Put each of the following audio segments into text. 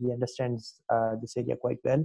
he understands this area quite well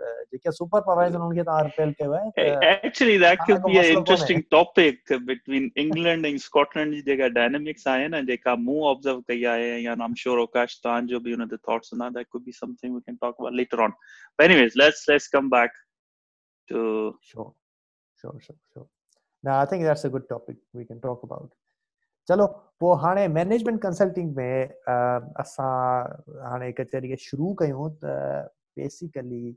JK super power आहिनि उन्हनि खे तव्हां रिपेल कयो आहे actually that could be a interesting topic between England ऐं स्कॉटलैंड जी जेका डायनेमिक्स आहे न जेका मूं ऑब्ज़र्व कई आहे या आई एम श्योर आकाश तव्हांजो बि हुन ते थॉट्स हूंदा that could be something we can talk about later on but anyways let's let's come back to sure sure sure sure. Now i think that's a good topic we can talk about. चलो पोइ हाणे management consulting में असां हाणे कचहरी खे शुरू कयूं त basically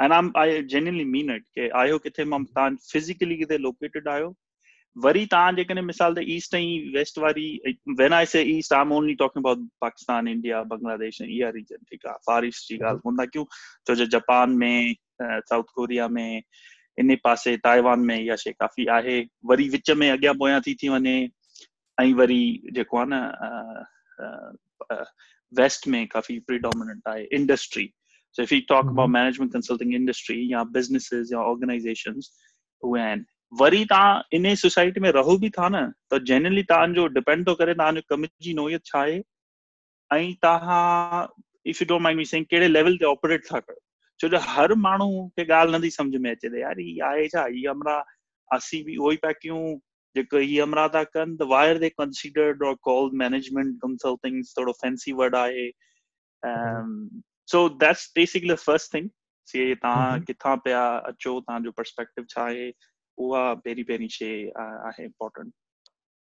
and I'm, I genuinely mean it, के आयो किथे माँ तव्हां फिजिकली किथे लोकेटेड आयो। वरी तव्हां जेकॾहिं मिसाल त ईस्ट ऐं वेस्ट वारी when I say east I am only talking about Pakistan, India, Bangladesh इहा रीजन ठीकु आहे फार ईस्ट जी ॻाल्हि कोन था कयूं। जो जापान में साउथ कोरिया में इन पासे ताइवान में इहा शइ काफ़ी आहे। वरी विच में अॻियाँ पोयां थी थी वञे, ऐं वरी जेको आहे न वेस्ट में काफ़ी प्रिडोमिनेंट आहे industry So if you talk mm-hmm. about management consulting industry या businesses या organizations आहिनि वरी तव्हां इन सोसाइटी में रहो बि था न त जनरली तव्हांजो डिपेंड थो करे तव्हांजो कम जी नोयत छा आहे ऐं तव्हां if you don't mind me saying कहिड़े लेवल ते ऑपरेट था कयो छो जो हर माण्हू खे ॻाल्हि नथी सम्झ में अचे त यार हीअ आहे छा हीअ हमरा असीं बि उहो ई पिया कयूं? जेको हीअ हमरा था कनि त why are they considered or called management consulting Thoreau fancy word आहे so that's basically the first thing. से तव्हां किथां पिया अचो तव्हांजो पर्सपेक्टिव छा आहे उहा पहिरीं पहिरीं शइ आहे इम्पोर्टेंट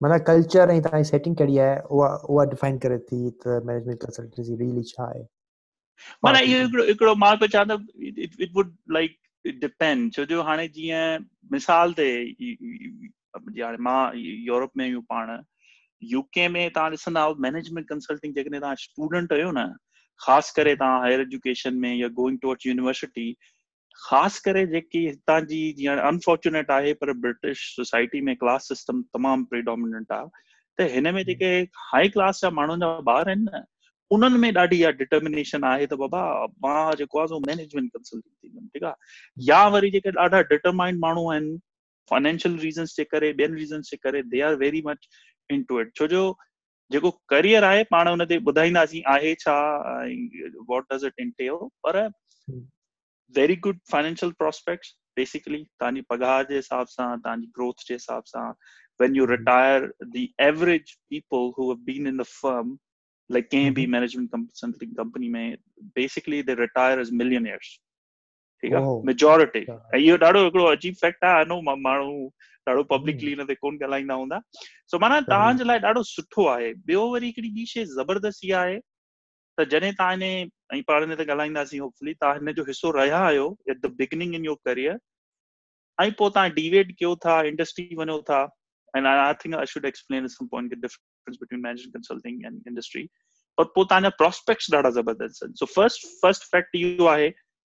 माना कल्चर ऐं तव्हांजी सेटिंग कहिड़ी आहे उहा उहा डिफाइन करे थी त मैनेजमेंट कंसल्टेंसी रियली छा आहे माना इहो हिकिड़ो हिकिड़ो माँ पियो चवां त इट वुड लाइक डिपेंड छो जो हाणे जीअं मिसाल ते हाणे माँ यूरोप में आहियूं पाण यूके में तव्हां ॾिसंदा मैनेजमेंट कंसल्टिंग जेकॾहिं तव्हां स्टूडेंट आहियो न ख़ासि करे तव्हां हायर एजुकेशन में या गोइंग टुवर्ड्स यूनिवर्सिटी ख़ासि करे जेकी हितां जी जीअं अनफॉर्चुनेट आहे, पर ब्रिटिश सोसाइटी में क्लास सिस्टम तमामु प्रिडोमिनेंट आहे, त हिन में जेके हाई क्लास जा माण्हुनि जा ॿार आहिनि न, उन्हनि में ॾाढी इहा डिटर्मिनेशन आहे त बाबा, माँ जेको आहे मैनेजमेंट कंसल्टिंग थींदुमि ठीकु आहे? या वरी जेके ॾाढा डिटरमाइंड माण्हू आहिनि फाइनेंशियल रीज़न्स जे करे, ॿियनि रीज़न्स जे करे they are very much into it छो जो जेको करियर आहे पाण हुन ते ॿुधाईंदासीं आहे छा वॉट डज़ इट इंटेल पर very good financial prospects basically तव्हांजी पघार जे हिसाब सां तव्हांजी ग्रोथ जे हिसाब सां when you retire the average people who have been in the firm like कंहिं बि मैनेजमेंट कंसल्टिंग कंपनी में basically they retire as millionaires ठीकु आहे मेजोरिटी ऐं इहो ॾाढो हिकिड़ो अजीब फैक्ट आहे नो माण्हू ॾाढो पब्लिकली हिन ते कोन ॻाल्हाईंदा हूंदा। सो माना तव्हांजे लाइ ॾाढो सुठो आहे। ॿियो वरी हिकिड़ी ॿी शइ ज़बरदस्त इहा आहे त जॾहिं तव्हां हिन ऐं पाण हिन ते ॻाल्हाईंदासीं होपफुली तव्हां हिन जो हिसो रहिया आहियो at the beginning in your career ऐं पोइ तव्हां डिवेट कयो था इंडस्ट्री वञो था think I should explain at some point the difference between management consulting and industry. पर पोइ तव्हांजा प्रोस्पेक्ट्स ॾाढा ज़बरदस्त आहिनि। सो फ़र्स्ट फ़र्स्ट फैक्ट इहो आहे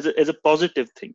is is a positive thing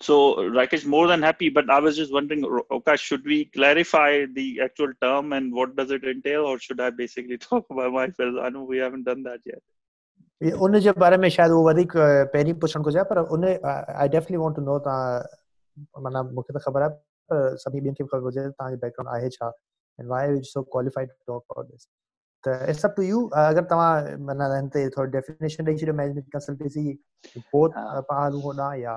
So Rakesh, more than happy, but I was just wondering, okay, should we clarify the actual term and what does it entail, or should I basically talk about myself? I know we haven't done that yet. उन जे बारे में शायदि उहो वधीक पहिरीं पुछणु घुरिजे पर उन I definitely want to know तव्हां माना मूंखे त ख़बर आहे पर सभिनी ॿियनि खे बि ख़बर हुजे तव्हांजो बैकग्राउंड आहे छा and why you so qualified to talk about this त इट्स अप टू यू अगरि तव्हां माना हिन ते थोरो डेफिनेशन ॾेई छॾियो मैनेजमेंट कंसल्टेंसी बोथ पहाड़ू होॾां या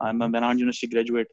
am Mehran university graduate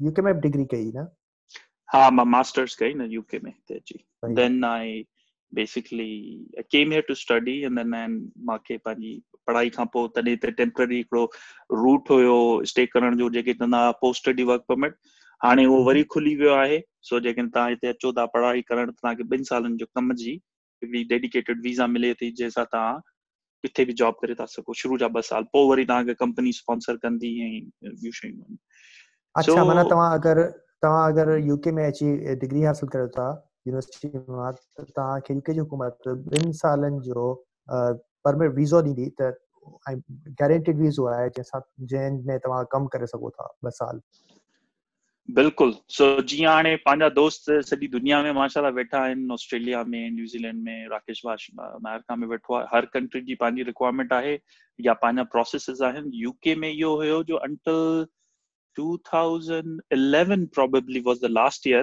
UK में डिग्री कई ना? हाँ माँ मास्टर्स कई ना यूके में ते जी। Then I basically I came here to study and then and मांखे पंहिंजी पढ़ाई खां पोइ तॾहिं ते टेम्पररी हिकिड़ो रूट हुयो स्टे करण जो जेके चवंदा पोस्ट स्टडी वर्क परमिट हाणे उहो वरी खुली वियो आहे सो जेकॾहिं तव्हां हिते अचो था पढ़ाई करण तव्हांखे ॿिनि सालनि जो कम जी हिकिड़ी डेडिकेटेड वीज़ा मिले थी जंहिंसां तव्हां किथे बि जॉब करे था सघो। शुरू जा ॿ साल पोइ वरी तव्हांखे कंपनी स्पॉन्सर कंदी ऐं ॿियूं शयूं आहिनि। अच्छा so, माना तव्हां अगरि तव्हां अगरि यूके में अची डिग्री हासिल कयो था यूनिवर्सिटी माँ त तव्हांखे यूके जी हुकूमत ॿिनि सालनि जो परमिट वीज़ो ॾींदी त ऐं गारंटेड वीज़ो आहे जंहिंसां जंहिंमें तव्हां कमु करे सघो था ॿ साल। बिल्कुलु। सो so, जीअं हाणे पंहिंजा दोस्त सॼी दुनिया में माशाला वेठा आहिनि ऑस्ट्रेलिया में न्यूज़ीलैंड में राकेश वाश अमेरिका में वेठो आहे हर कंट्री जी पंहिंजी रिक्वायरमेंट आहे या पंहिंजा प्रोसेसिस आहिनि। यूके में इहो हुयो जो until 2011 probably was the last year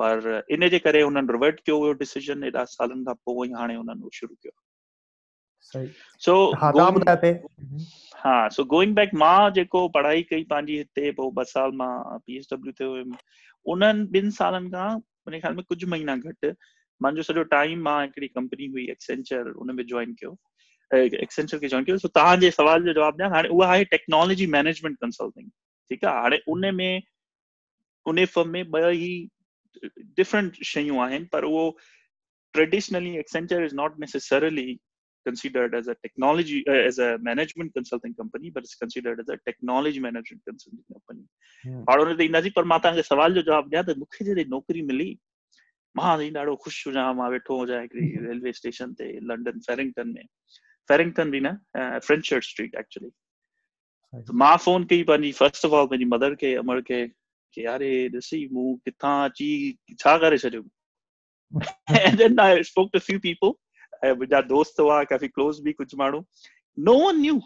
पर इन जे करे रिवर्ट कयो हुयो डिसीज़न एॾा सालनि खां पोइ हाणे हुननि उहो शुरू कयो। सो हा सो गोइंग बैक माँ जेको पढ़ाई कई पंहिंजी हिते पोइ ॿ साल माँ ते हुयुमि। उन्हनि ॿिनि सालनि खां मुंहिंजे ख़्याल में कुझु महीना घटि मुंहिंजो सॼो टाइम माँ हिकिड़ी कंपनी हुई एक्सेंचर उन में जॉइन कयो। एक्सेंचर खे जॉइन कयो। सो तव्हांजे सवाल जो जवाबु ॾियाँ हाणे उहा आहे टेक्नोलॉजी मैनेजमेंट कंसल्टिंग ठीकु आहे? हाणे उन में उन फर्म में ॿ ई different शयूं आहिनि पर उहो traditionally Accenture is not necessarily considered as a technology uh, as a management consulting company but it's considered as a technology management consulting company और उन ते ईंदासीं पर माँ तव्हांखे सवाल जो जवाबु ॾियाँ त मूंखे जॾहिं नौकिरी मिली माँ ॾाढो ख़ुशि हुजां माँ वेठो हुजां हिकिड़ी रेलवे स्टेशन ते लंडन फेरिंगटन में फेरिंगटन बि न फ्रेंचर्ड स्ट्रीट एक्चुअली माँ फ़ोन कई पंहिंजी फ़र्स्ट ऑफ़ ऑल पंहिंजी मदर खे अमर खे कि यारे ॾिसी मूं किथां अची छा करे छॾियो and then I spoke to a few people मुंहिंजा दोस्त हुआ काफ़ी क्लोज़ बि कुझु माण्हू नो वन न्यू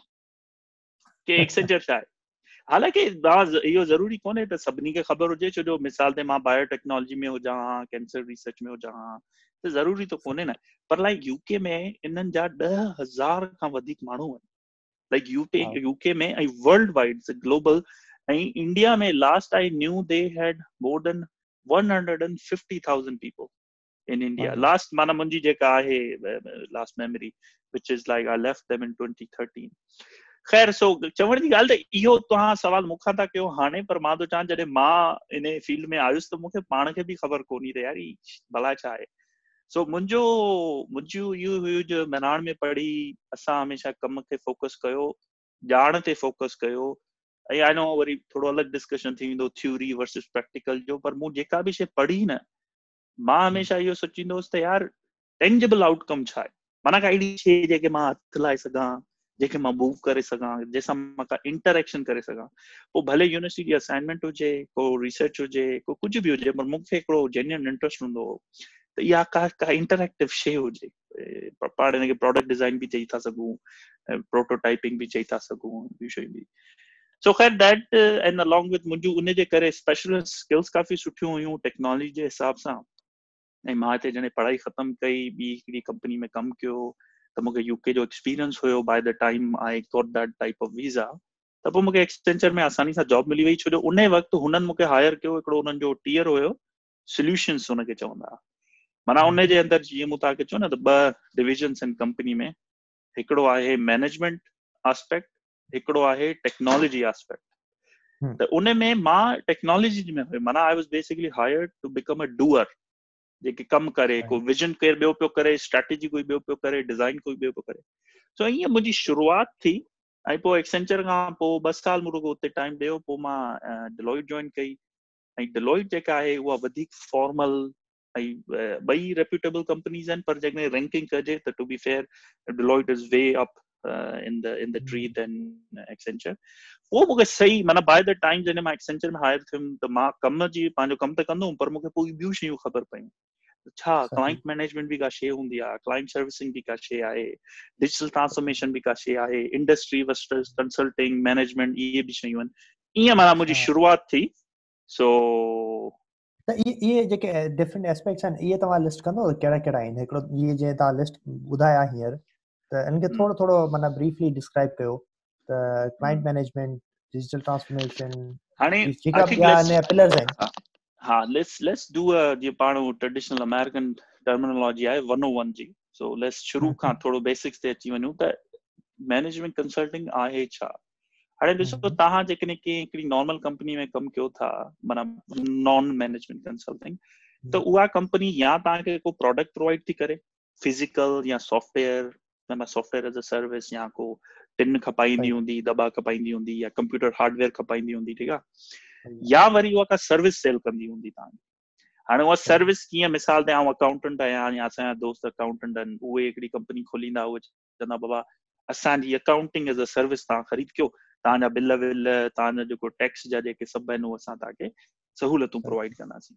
कि एक्सेंचर छा आहे हालाँकि इहो ज़रूरी कोन्हे त सभिनी खे ख़बर हुजे छो जो मिसाल ते माँ बायोटेक्नोलॉजी में हुजां हा कैंसर रिसर्च में हुजां हा त ज़रूरी त कोन्हे न। पर लाइक यूके में इन्हनि जा ॾह हज़ार खां वधीक माण्हू आहिनि लाइक यूके यूके में ऐं वर्ल्ड वाइड ग्लोबल इंडिया में last I knew they had more than 150,000 people in India. Last mana munji jeka ahe last memory which is like I left them in 2013. ख़ैर सो चवण जी ॻाल्हि त इहो तव्हां सुवाल मूंखां था कयो हाणे पर माँ थो चवां जॾहिं माँ इन फ़ील्ड में आयुसि त मूंखे पाण खे बि ख़बर कोन्हे त यार भला छा आहे सो मुंहिंजो मुंहिंजूं इहो हुयूं जो मैनाण में पढ़ी असां हमेशह कम खे फोकस कयो ॼाण ते फोकस कयो आई नो वरी थोरो अलॻि डिस्कशन थी वेंदो थ्यूरी वर्सिस प्रैक्टिकल जो पर मूं जेका बि शइ पढ़ी न माँ हमेशह इहो सोचींदो हुउसि त यार टेंजेबल आउटकम छा? आहे माना का अहिड़ी शइ जेके माँ हथु लाइ सघां जेके माँ मूव करे सघां जंहिंसां माँ का इंटरेक्शन करे सघां। पोइ भले यूनिवर्सिटी जी असाइनमेंट हुजे को रिसर्च हुजे को कुझु बि हुजे पर मूंखे हिकिड़ो जेन्यून इंट्रस्ट हूंदो हो त इहा का का इंटरेक्टिव शइ हुजे। पाण हिनखे प्रोडक्ट डिज़ाइन बि चई था सघूं प्रोटोटाइपिंग बि चई था सघूं ॿियूं शयूं बि। सो ख़ैर दैट एंड अलॉन्ग विद मुंहिंजूं उन जे करे स्पेशलिस्ट स्किल्स काफ़ी सुठियूं हुयूं टेक्नोलॉजी जे हिसाब सां। ऐं माँ हिते जॾहिं पढ़ाई ख़तमु कई ॿी हिकिड़ी कंपनी में कमु कयो त मूंखे यूके जो एक्सपीरियंस हुयो by the time I got that type of visa त पोइ मूंखे एक्सटेंचर में आसानी सां जॉब मिली वई छो जो उन वक़्तु हुननि मूंखे हायर कयो हिकिड़ो हुननि जो टीयर हुयो सोल्यूशन्स हुनखे चवंदा। माना उन जे अंदरि जीअं मूं तव्हांखे चयो न त ॿ डिविजन्स आहिनि कंपनी में हिकिड़ो आहे मैनेजमेंट आस्पेक्ट हिकिड़ो आहे टेक्नोलॉजी आस्पेक्ट त उन में माँ टेक्नोलॉजी में माना I was basically hired to become a doer जेके कमु करे को विजन केरु ॿियो पियो करे स्ट्रेटेजी कोई ॿियो पियो करे डिज़ाइन कोई ॿियो पियो करे। सो ईअं मुंहिंजी शुरूआति थी ऐं पोइ एक्सेंचर खां पोइ ॿ साल मूं रुगो उते टाइम ॾियो पोइ माँ डिलॉइट जॉइन कई। ऐं डिलॉइट जेका आहे उहा वधीक फॉर्मल ऐं ॿई रेप्यूटेबल कंपनीज़ आहिनि पर जेकॾहिं रैंकिंग कजे त to be fair Deloitte is way up in the in the tree then Accenture उहो मूंखे सही माना बाय द टाइम जॾहिं माँ एक्सेंचर में हायर थियुमि त माँ कम जी पंहिंजो कमु त कंदुमि पर मूंखे पोइ ॿियूं शयूं ख़बर पयूं छा क्लाइंट मैनेजमेंट बि का शइ हूंदी आहे क्लाइंट सर्विसिंग बि का शइ आहे डिजिटल ट्रांसफॉर्मेशन बि का शइ आहे इंडस्ट्री वर्स्टर्स कंसल्टिंग मैनेजमेंट इहे बि शयूं आहिनि ईअं माना मुंहिंजी शुरूआति थी सो त इहे जेके डिफरेंट एस्पेक्ट्स आहिनि इहे तव्हां लिस्ट कंदो कहिड़ा कहिड़ा आहिनि हिकिड़ो इहे जीअं तव्हां लिस्ट ॿुधाया हींअर त इनखे थोरो थोरो माना ब्रीफली डिस्क्राइब कयो त क्लाइंट मैनेजमेंट डिजिटल ट्रांसफॉर्मेशन हाणे जेका ॿिया पिलर्स आहिनि हा। लेट्स लेट्स डू अ जीअं पाण ट्रेडिशनल अमेरिकन टर्मिनोलॉजी आहे वन ओ वन जी। सो लेट्स शुरू खां थोरो बेसिक्स ते अची वञूं। त मैनेजमेंट कंसल्टिंग आहे छा? हाणे ॾिसो तव्हां जेकॾहिं कंहिं हिकिड़ी नॉर्मल कंपनी में कमु कयो था माना नॉन मैनेजमेंट कंसल्टिंग त उहा कंपनी या तव्हांखे को प्रोडक्ट प्रोवाइड थी करे फ़िज़िकल या सॉफ्टवेयर माना सॉफ्टवेयर एज़ अ सर्विस या को टिन खपाईंदी हूंदी दॿा खपाईंदी हूंदी या कंप्यूटर हार्डवेयर खपाईंदी हूंदी ठीकु आहे या वरी उहा का सर्विस सेल कंदी हूंदी तव्हांजी हाणे उहा सर्विस कीअं मिसाल ते आउं अकाउंटेंट आहियाँ या असांजा दोस्त अकाउंटेंट आहिनि उहे हिकिड़ी कंपनी खोलींदा उहे चवंदा बाबा असांजी अकाउंटिंग एज़ अ सर्विस तव्हां ख़रीद कयो तव्हांजा बिल विल तव्हांजा जेको टैक्स जा जेके सभु आहिनि उहे असां तव्हांखे सहूलियतूं प्रोवाइड कंदासीं।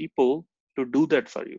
people to do that for you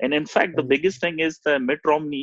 And in fact the biggest thing is the Mitt Romney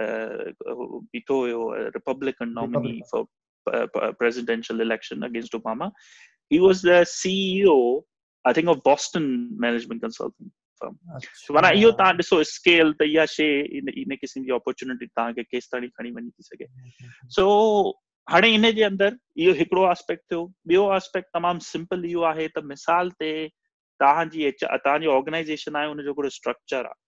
बीठो हुयो Republican nominee for presidential election against Obama. He was the CEO, I think, of Boston Management Consulting. माना इहो तव्हां ॾिसो scale त इहा शइ इन इन क़िस्म जी अपॉर्चुनिटी तव्हांखे केसि ताईं खणी वञी थी सघे सो हाणे इन जे अंदरि इहो हिकिड़ो आस्पेक्ट थियो ॿियो आस्पेक्ट तमामु सिंपल इहो आहे त मिसाल ते तव्हांजी तव्हांजी ऑर्गेनाइज़ेशन आहे हुनजो हिकिड़ो स्ट्रक्चर आहे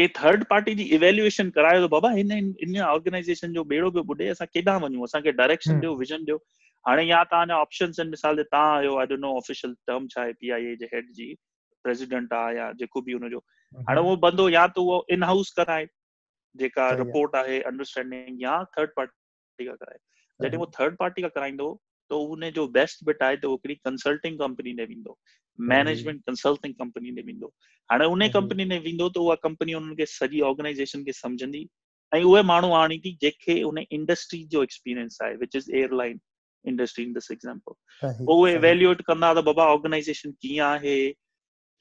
के थर्ड पार्टी जी इवेल्युएशन करायो त बाबा हिन इन ऑर्गेनाइज़ेशन जो बेड़ो पियो ॿुॾे असां केॾां वञूं? असांखे डायरेक्शन ॾियो विजन ॾियो। हाणे या तव्हांजा ऑप्शन्स आहिनि मिसाल ते तव्हां आहियो I don't know official term छा आहे पी आई ए जे हेड जी प्रेसिडेंट आहे या जेको बि हुनजो। हाणे उहो बंदो या त उहो इन हाउस कराए जेका रिपोर्ट आहे। अंडरस्टैंडिंग या थर्ड पार्टी खां कराए। जॾहिं उहो थर्ड पार्टी का कराईंदो तो उन जो बेस्ट बिट आहे त उहो हिकिड़ी कंसल्टिंग कंपनी ॾे वेंदो। मैनेजमेंट कंसल्टिंग कंपनी ॾे वेंदो हाणे उन कंपनी में वेंदो त उहा कंपनी उन्हनि खे सॼी ऑर्गेनाइज़ेशन खे सम्झंदी। ऐं उहे माण्हू आणींदी जंहिंखे उन इंडस्ट्री जो एक्सपीरियंस आहे which is airline industry in this example उहे इवेल्युएट कंदा त बाबा ऑर्गेनाइज़ेशन कीअं आहे?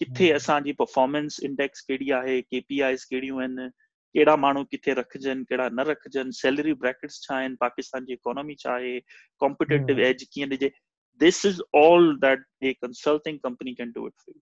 किथे असांजी परफॉर्मेंस इंडेक्स कहिड़ी आहे? केपीआईस कहिड़ियूं आहिनि? कहिड़ा माण्हू किथे रखजनि कहिड़ा न रखजनि? सैलरी ब्रैकेट्स छा आहिनि? पाकिस्तान जी इकोनॉमी छा आहे? कॉम्पिटेटिव एज कीअं ॾिजे? This is all that a consulting company can do it for you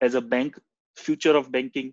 as a bank future of banking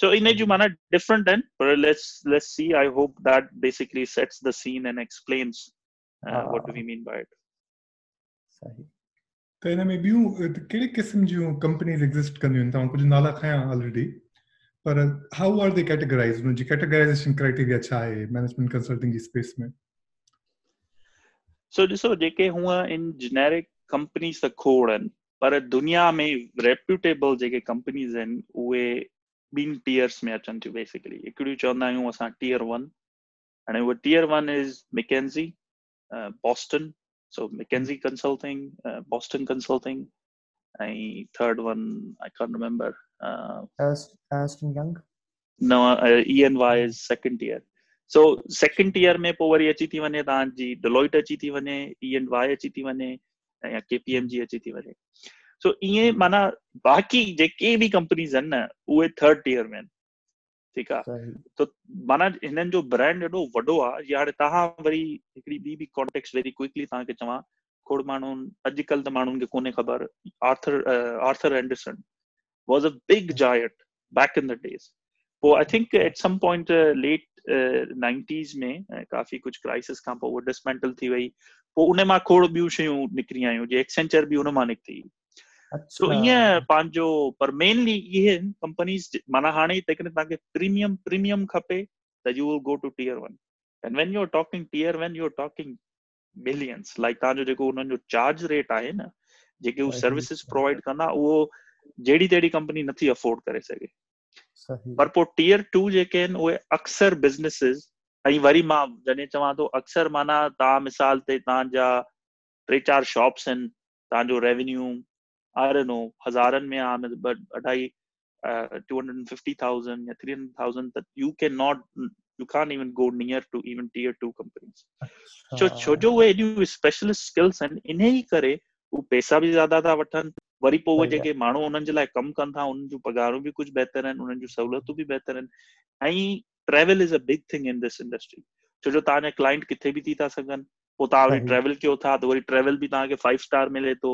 So in जो माना different then, but let's let's see. I hope that basically sets the scene and explains uh, what do we mean by it. सही त हिन में ॿियूं कहिड़ी क़िस्म जूं कंपनीज़ एग्ज़िस्ट कंदियूं आहिनि तव्हां कुझु नाला खयां ऑलरेडी पर हाउ आर दे कैटेगराइज हुनजी कैटेगराइज़ेशन क्राइटेरिया छा आहे मैनेजमेंट कंसल्टिंग जी स्पेस में सो ॾिसो जेके हूअं इन जेनेरिक कंपनीज़ त खोड़ आहिनि पर दुनिया में रेप्यूटेबल जेके कंपनीज़ आहिनि उहे ॿिनि टीयर्स में अचनि थियूं बेसिकली हिकिड़ियूं चवंदा आहियूं असां टीयर वन हाणे उहा tier one is McKinsey Boston so McKinsey consulting Boston consulting ऐं third one I can't remember Ernst Young? No uh, ENY is second tier. So second tier में पोइ वरी अची थी वञे तव्हांजी डिलॉइट अची थी वञे ENY अची थी वञे या KPMG अची थी वञे सो ईअं माना बाक़ी जेके बि कंपनीज़ आहिनि न उहे थर्ड टियर में आहिनि ठीकु आहे त माना हिननि जो ब्रांड एॾो वॾो आहे या हाणे तव्हां वरी हिकिड़ी ॿी बि कॉन्टेक्ट वेरी क्विकली तव्हांखे चवां। खोड़ माण्हू अॼुकल्ह त माण्हुनि खे कोन्हे ख़बर Arthur Arthur Andersen was a big giant back in the days पोइ I think at some point late nineties में काफ़ी कुझु क्राइसिस खां पोइ उहा डिसमेंटल थी वई। पोइ उन माँ खोड़ ॿियूं शयूं निकिरी आयूं जीअं एक्सेंचर बि उन माँ निकिती। सो ईअं पंहिंजो पर मेनली इहे कंपनीज़ माना हाणे जेकॾहिं तव्हांखे प्रीमियम प्रीमियम खपे त you will go to tier one and when you are talking tier one you are talking millions like तव्हांजो जेको हुननि जो चार्ज रेट आहे न जेके हू सर्विसिस प्रोवाइड कंदा उहो जहिड़ी तहिड़ी कंपनी नथी अफोर्ड करे सघे पर पोइ टीयर टू जेके आहिनि उहे अक्सर बिज़नेसिस ऐं वरी माँ जॾहिं चवां थो अक्सर माना तव्हां मिसाल ते तव्हांजा टे चारि शॉप्स आहिनि तव्हांजो रेवेन्यू I don't know, हज़ारनि में आहे but अढाई uh, 250,000 या 300,000 that you cannot you can't even go near to even tier 2 companies. so छो जो उहे एॾियूं स्पेशलिस्ट स्किल्स आहिनि इन ई करे हू पैसा बि ज़्यादा था वठनि वरी पोइ उहे जेके माण्हू उन्हनि जे लाइ कमु कनि था उन्हनि जूं पघारूं बि कुझु बहितर आहिनि उन्हनि जूं सहूलियतूं बि बहितर आहिनि ऐं travel is a big thing in this industry छो जो तव्हांजा क्लाइंट किथे बि थी था सघनि पोइ तव्हां वरी ट्रेवल कयो था त वरी ट्रेवल बि तव्हांखे फाइव स्टार मिले थो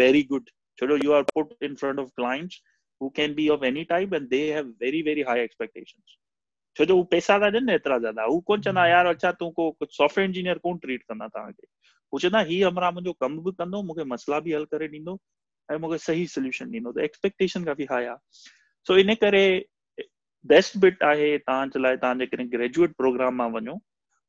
very good जो you are put in front of clients who can be of any type and they have very very high expectations छो जो पैसा था ॾियनि एतिरा ज़्यादा। वो कोन चवंदा यार अच्छा तूं को कुझु सॉफ्टवेयर इंजीनियर कोन ट्रीट कंदा तव्हांखे हू चवंदा हीउ हमरा मुंहिंजो कमु बि कंदो मूंखे मसइला बि हल करे ॾींदो ऐं मूंखे सही सोल्यूशन ॾींदो त एक्सपेक्टेशन काफ़ी हाई आहे सो इन करे बेस्ट बिट आहे तव्हांजे लाइ तव्हां जेकॾहिं ग्रेजुएट प्रोग्राम माँ वञो।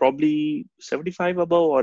probably seventy five above or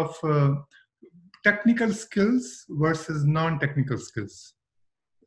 of technical skills versus non technical skills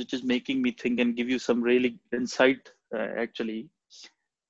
which is making me think and go you some really insight actually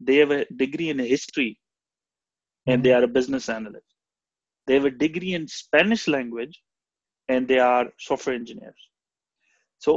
they have degree and they are a business a and they are software so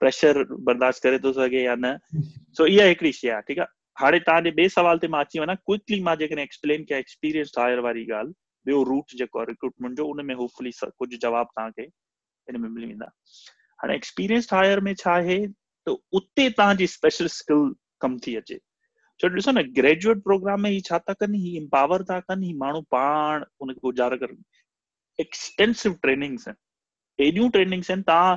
pressure बर्दाश्त करे थो सघे या न। सो इहा हिकिड़ी शइ आहे ठीकु आहे हाणे तव्हांजे ॿिए सवाल ते माँ अची वञा क्विकली माँ जेकॾहिं एक्सप्लेन कयां एक्सपीरियंस हायर वारी ॻाल्हि ॿियो रूट जेको आहे रिक्रूटमेंट जो उन में होपफुली कुझु जवाब तव्हांखे हिन में मिली वेंदा हाणे एक्सपीरियंस हायर में छा आहे त उते तव्हांजी स्पेशल स्किल कमु थी अचे छो ॾिसो न ग्रेजुएट प्रोग्राम में ही छा था कनि ही एम्पावर था कनि ही माण्हू पाण उनखे गुज़ारे करनि एक्सटेंसिव ट्रेनिंग्स आहिनि एॾियूं ट्रेनिंग्स आहिनि तव्हां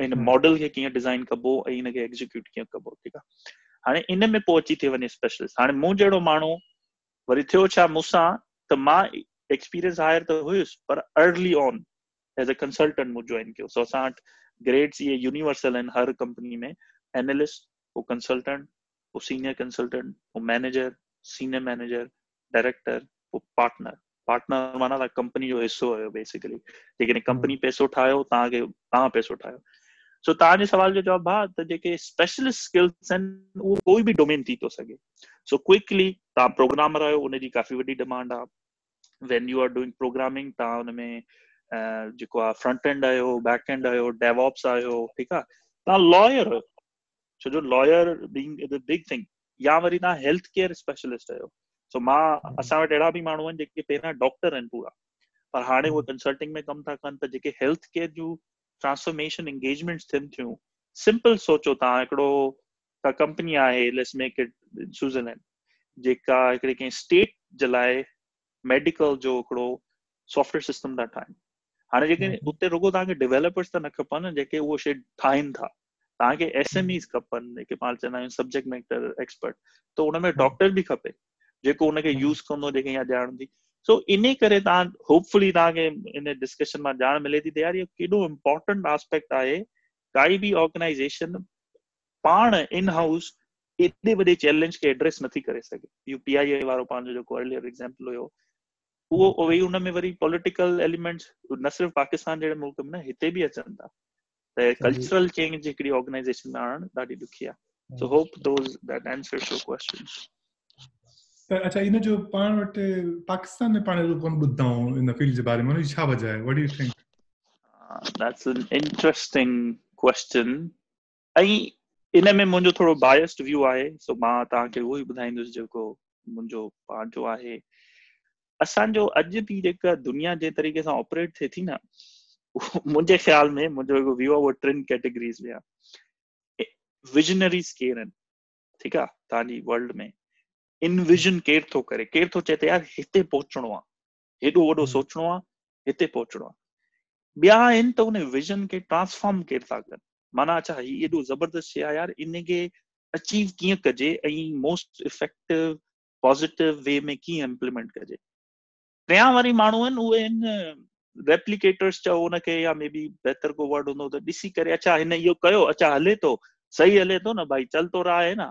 हिन मॉडल खे कीअं डिज़ाइन कबो ऐं हिनखे एग्जीक्यूट कीअं कबो ठीकु आहे हाणे इन में पोइ अची थी वञे स्पेशलिस्ट हाणे मूं जहिड़ो माण्हू वरी थियो छा मूंसां त माँ एक्सपीरियंस हायर त हुयुसि पर early on as a consultant मूं जॉइन कयो। सो असां वटि ग्रेड्स इहे यूनिवर्सल आहिनि हर कंपनी में। एनालिस्ट पोइ कंसल्टेंट पोइ सीनियर कंसल्टेंट पोइ मैनेजर सीनियर मैनेजर डायरेक्टर पोइ पार्टनर पार्टनर माना कंपनी जो हिसो हुयो बेसिकली जेकॾहिं कंपनी पैसो ठाहियो तव्हांखे तव्हां पैसो ठाहियो सो तव्हांजे सवाल जो जवाबु आहे त जेके स्पेशलिस्ट स्किल्स आहिनि उहो कोई बि डोमेन थी थो सघे सो क्विकली तव्हां प्रोग्रामर आहियो उनजी काफ़ी वॾी डिमांड आहे when you are doing programming तव्हां हुन में जेको आहे फ्रंट एंड आहियो बैक एंड आहियो डेवॉप्स आहियो ठीकु आहे तव्हां लॉयर आहियो छो जो lawyer being the big thing या वरी तव्हां हेल्थ केयर स्पेशलिस्ट आहियो सो माँ असां वटि अहिड़ा बि माण्हू आहिनि जेके पहिरियाँ डॉक्टर आहिनि पूरा। पर हाणे उहे कंसल्टिंग में कमु था कनि त जेके हेल्थ केयर जूं ट्रांसफॉर्मेशन एंगेजमेंट्स थियनि थियूं। सिंपल सोचो तव्हां हिकिड़ो का कंपनी आहे लेट्स मेक इट स्विट्ज़रलैंड जेका हिकिड़े कंहिं स्टेट जे लाइ मेडिकल जो हिकिड़ो सॉफ्टवेयर सिस्टम था ठाहिनि। हाणे जेके उते रुगो तव्हांखे डेवलपर्स त न खपनि जेके उहो शइ ठाहिनि था। तव्हांखे एस एम ईस खपनि जेके पाण चवंदा आहियूं सब्जेक्ट मैटर एक्सपर्ट त हुन में डॉक्टर बि खपे जेको हुनखे यूज़ कंदो जेके या ॼाण थी। सो इन करे तव्हां होपफुली तव्हांखे इन डिस्कशन माँ ॼाण मिले थी त यार इहो केॾो इम्पोर्टेंट आस्पेक्ट आहे काई बि ऑर्गेनाइज़ेशन पाण इन हाउस एॾे वॾे चैलेंज खे एड्रेस नथी करे सघे यू पी आई वारो पंहिंजो जेको अर्लियर एग्ज़ाम्पल हुयो उहो वरी हुन में वरी पॉलिटिकल एलिमेंट्स न सिर्फ़ु पाकिस्तान जहिड़े मुल्क में न हिते बि अचनि था त कल्चरल चेंज हिकिड़ी ऑर्गेनाइज़ेशन में आणणु ॾाढी ॾुखी आहे। So hope those that answers your question त अच्छा इन जो पाण वटि पाकिस्तान में पाण एॾो कोन ॿुधंदा आहियूं इन फ़ील्ड जे बारे में? हुनजी छा वजह what do you think that's an interesting question ऐं इन में मुंहिंजो थोरो बायस्ड व्यू आहे सो माँ तव्हांखे उहो ई ॿुधाईंदुसि जेको मुंहिंजो पंहिंजो आहे असांजो अॼु बि जेका दुनिया जे तरीक़े सां ऑपरेट थिए थी न मुंहिंजे ख़्याल में मुंहिंजो जेको व्यू उहो टिनि कैटेगरीज़ में आहे विजनरीज़ केरु आहिनि ठीकु आहे वर्ल्ड में। इनविजन केर थो करे। केर थो चए त यार हिते पहुचणो आहे हेॾो वॾो सोचणो आहे हिते पहुचणो आहे ॿिया आहिनि त उन विजन खे ट्रांसफॉर्म केर था कनि माना अच्छा हीउ एॾो ज़बरदस्त शइ आहे यार इन खे अचीव कीअं कजे ऐं मोस्ट इफ़ेक्टिव पॉज़िटिव वे में कीअं इम्प्लीमेंट कजे। टियाँ वारी माण्हू आहिनि उहे आहिनि रेप्लिकेटर्स चओ हुनखे या मे बी बहितर को वर्ड हूंदो त ॾिसी करे अच्छा हिन इहो कयो अच्छा हले थो सही हले थो न भई चल तो रहा है न।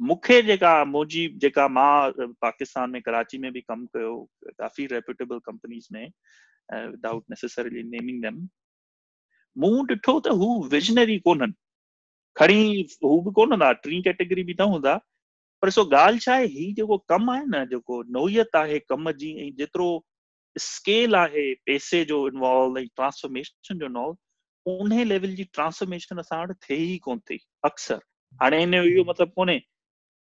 मूंखे जेका मुंहिंजी जेका माँ पाकिस्तान में, कराची में बि कमु कयो काफ़ी रेप्यूटेबल कंपनीज़ में विदाउट नेसेसरली नेमिंग देम मूं ॾिठो त हू विजनरी कोन्हनि खणी हू बि कोन हूंदा, टी कैटेगरी बि न हूंदा, पर सो ॻाल्हि छा आहे हीउ जेको कमु आहे न, जेको नोयत आहे कम जी, ऐं जेतिरो स्केल आहे, पैसे जो इन्वॉल्व ऐं ट्रांसफॉर्मेशन जो इन्वॉल्व उन लेवल जी ट्रांसफॉर्मेशन असां वटि थिए कोन थी, अक्सर। जो इहो मतिलबु कोन्हे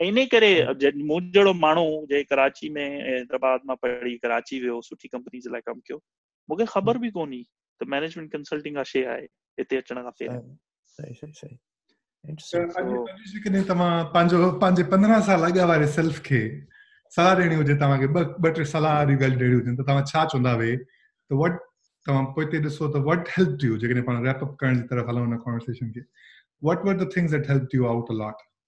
इन करे मूं जहिड़ो माण्हू जे कराची में हैदराबाद माँ पढ़ी कराची वियो सुठी कंपनी जे लाइ कमु कयो मूंखे ख़बर बि कोन्हे त मैनेजमेंट कंसल्टिंग आहे शइ आहे हिते अचण खां पहिरियों। तव्हां पंहिंजो पंहिंजे पंद्रहं साल अॻु वारे सेल्फ खे सलाह ॾियणी हुजे तव्हांखे ॿ ॿ टे सलाह वारियूं ॻाल्हियूं ॾियणी हुजनि त तव्हां छा चवंदा वे? त वट तव्हां पोइ हिते ॾिसो त वट हेल्प यू जेकॾहिं पाण रैपअप करण जी तरफ़ हलूं हुन कॉन्वर्सेशन खे। What were the things that help you out a lot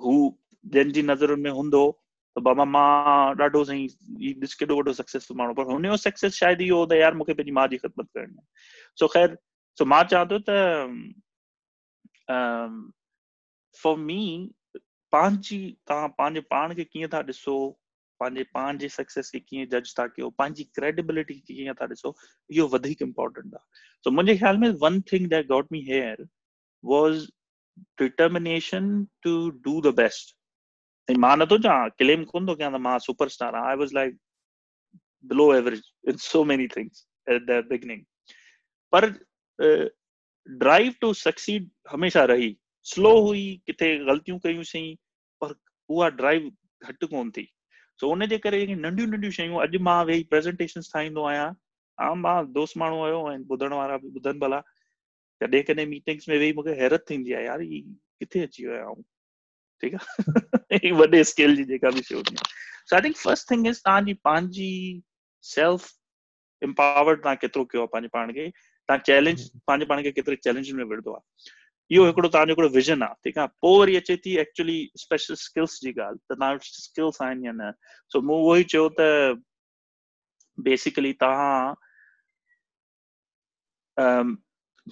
हू जंहिंजी जी नज़रुनि में हूंदो, त बाबा माँ ॾाढो साईं ॾिस केॾो वॾो सक्सेसफुल माण्हू, पर हुनजो सक्सेस शायदि इहो हो त यार मूंखे पंहिंजी माउ जी ख़िदमत करणी आहे। सो ख़ैर सो माँ चवां थो त फॉर मी पंहिंजी, तव्हां पंहिंजे पाण खे कीअं था ॾिसो, पंहिंजे पाण जे सक्सेस खे कीअं जज था कयो, पंहिंजी क्रेडिबिलिटी खे कीअं था ॾिसो, इहो वधीक इम्पोर्टेंट आहे। सो मुंहिंजे ख़्याल में one thing that got me here was determination to do the best ऐं माँ नथो क्लेम कोन थो कयां त माँ superstar I was like below average in so many things at the beginning पर ड्राइव टू सक्सीड हमेशह रही स्लो हुई किथे ग़लतियूं कयूंसीं पर उहा ड्राइव घटि कोन थी सो उन जे करे नंढियूं नंढियूं शयूं अॼु माँ वेही प्रेज़ेंटेशन ठाहींदो आहियाँ आम माँ दोस्त माण्हू आहियो ऐं ॿुधण वारा बि ॿुधनि भला कॾहिं कॾहिं मीटिंग्स में वेही मूंखे हैरत थींदी आहे यार ही किथे अची वियो आहियाँ ठीकु आहे? वॾे स्केल जी जेका बि शइ हूंदी so I think first thing is तव्हांजी पंहिंजी सेल्फ एम्पावर्ड तव्हां केतिरो कयो आहे पंहिंजे पाण खे तव्हां चैलेंज पंहिंजे पाण खे केतिरे चैलेंज में विढ़ंदो आहे। इहो हिकिड़ो तव्हांजो हिकिड़ो विज़न आहे ठीकु आहे? पोइ वरी अचे थी एक्चुअली स्पेशल स्किल्स जी ॻाल्हि त तव्हां वटि स्किल्स आहिनि या न? सो मूं उहो ई चयो त बेसिकली तव्हां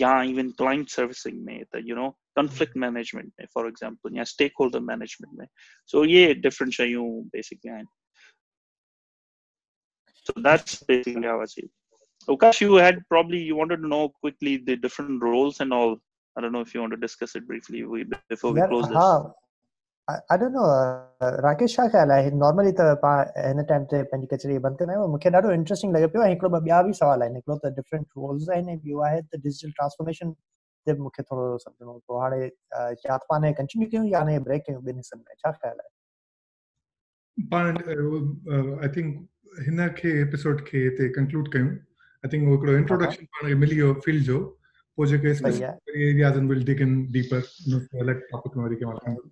या इवन क्लाइंट सर्विसिंग में त यू नो कंफ्लिक्ट मैनेजमेंट में फॉर एग्जाम्पल या स्टेक होल्डर मैनेजमेंट में सो इहे डिफरेंट शयूं बेसिकली आहिनि So that's basically how I see it. Ukash, you had probably you wanted to know quickly the different roles and all. I don't know if you want to discuss it briefly before we yeah, close this. Uh, I, I don't know. Rakesh छा ख़्याल आहे normally त पाण हिन time ते पंहिंजी कचहरी बंदि कंदा आहियूं मूंखे ॾाढो इंट्रेस्टिंग लॻे पियो ऐं हिकिड़ो ॿिया बि सुवाल आहिनि हिकिड़ो त डिफरेंट रोल्स आहिनि ऐं ॿियो आहे त डिजिटल ट्रांसफॉर्मेशन ते मूंखे थोरो सम्झणो पोइ हाणे त पाण कंटिन्यू कयूं या हाणे ब्रेक कयूं ॿिनि हिसनि में छा ख़्याल आहे पाण आई थिंक हिन खे एपिसोड खे हिते कंक्लूड कयूं। I think वो करो introduction पाण खे मिली वियो फ़ील्ड जो पोइ जेके areas will dig in deeper अलॻि टॉपिक में वरी कंहिं महिल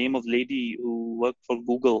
name of lady who work for Google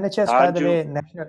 NHS by the way national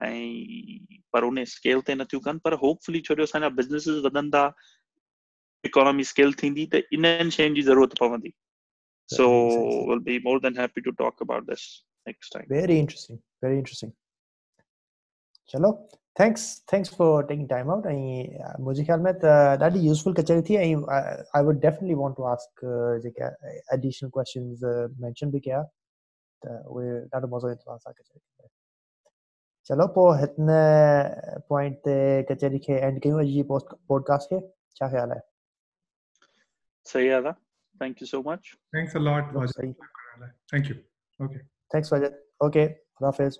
ऐं पर उन स्केल ते नथियूं कनि पर होपफुली छो जो असांजा बिज़नेसिस वधंदा इकोनॉमी स्केल थींदी त इन्हनि शयुनि जी ज़रूरत पवंदी। So will be more than happy to talk about this next time very interesting very interesting चलो thanks thanks for taking time out ऐं मुंहिंजे ख़्याल में त ॾाढी यूज़फुल कचहरी थी। ऐं I would definitely want to ask JK additional questions mention बि कया त उहे ॾाढो मज़ो ईंदो आहे असांखे चलो पो इतने पॉइंट ते कचहरी के एंड कयूं अॼु जी पॉडकास्ट के? क्या ख़्याल है? सही आदा। Thank you so much thanks a lot Wajid thank you okay thanks वजह ओके हाफ़िज़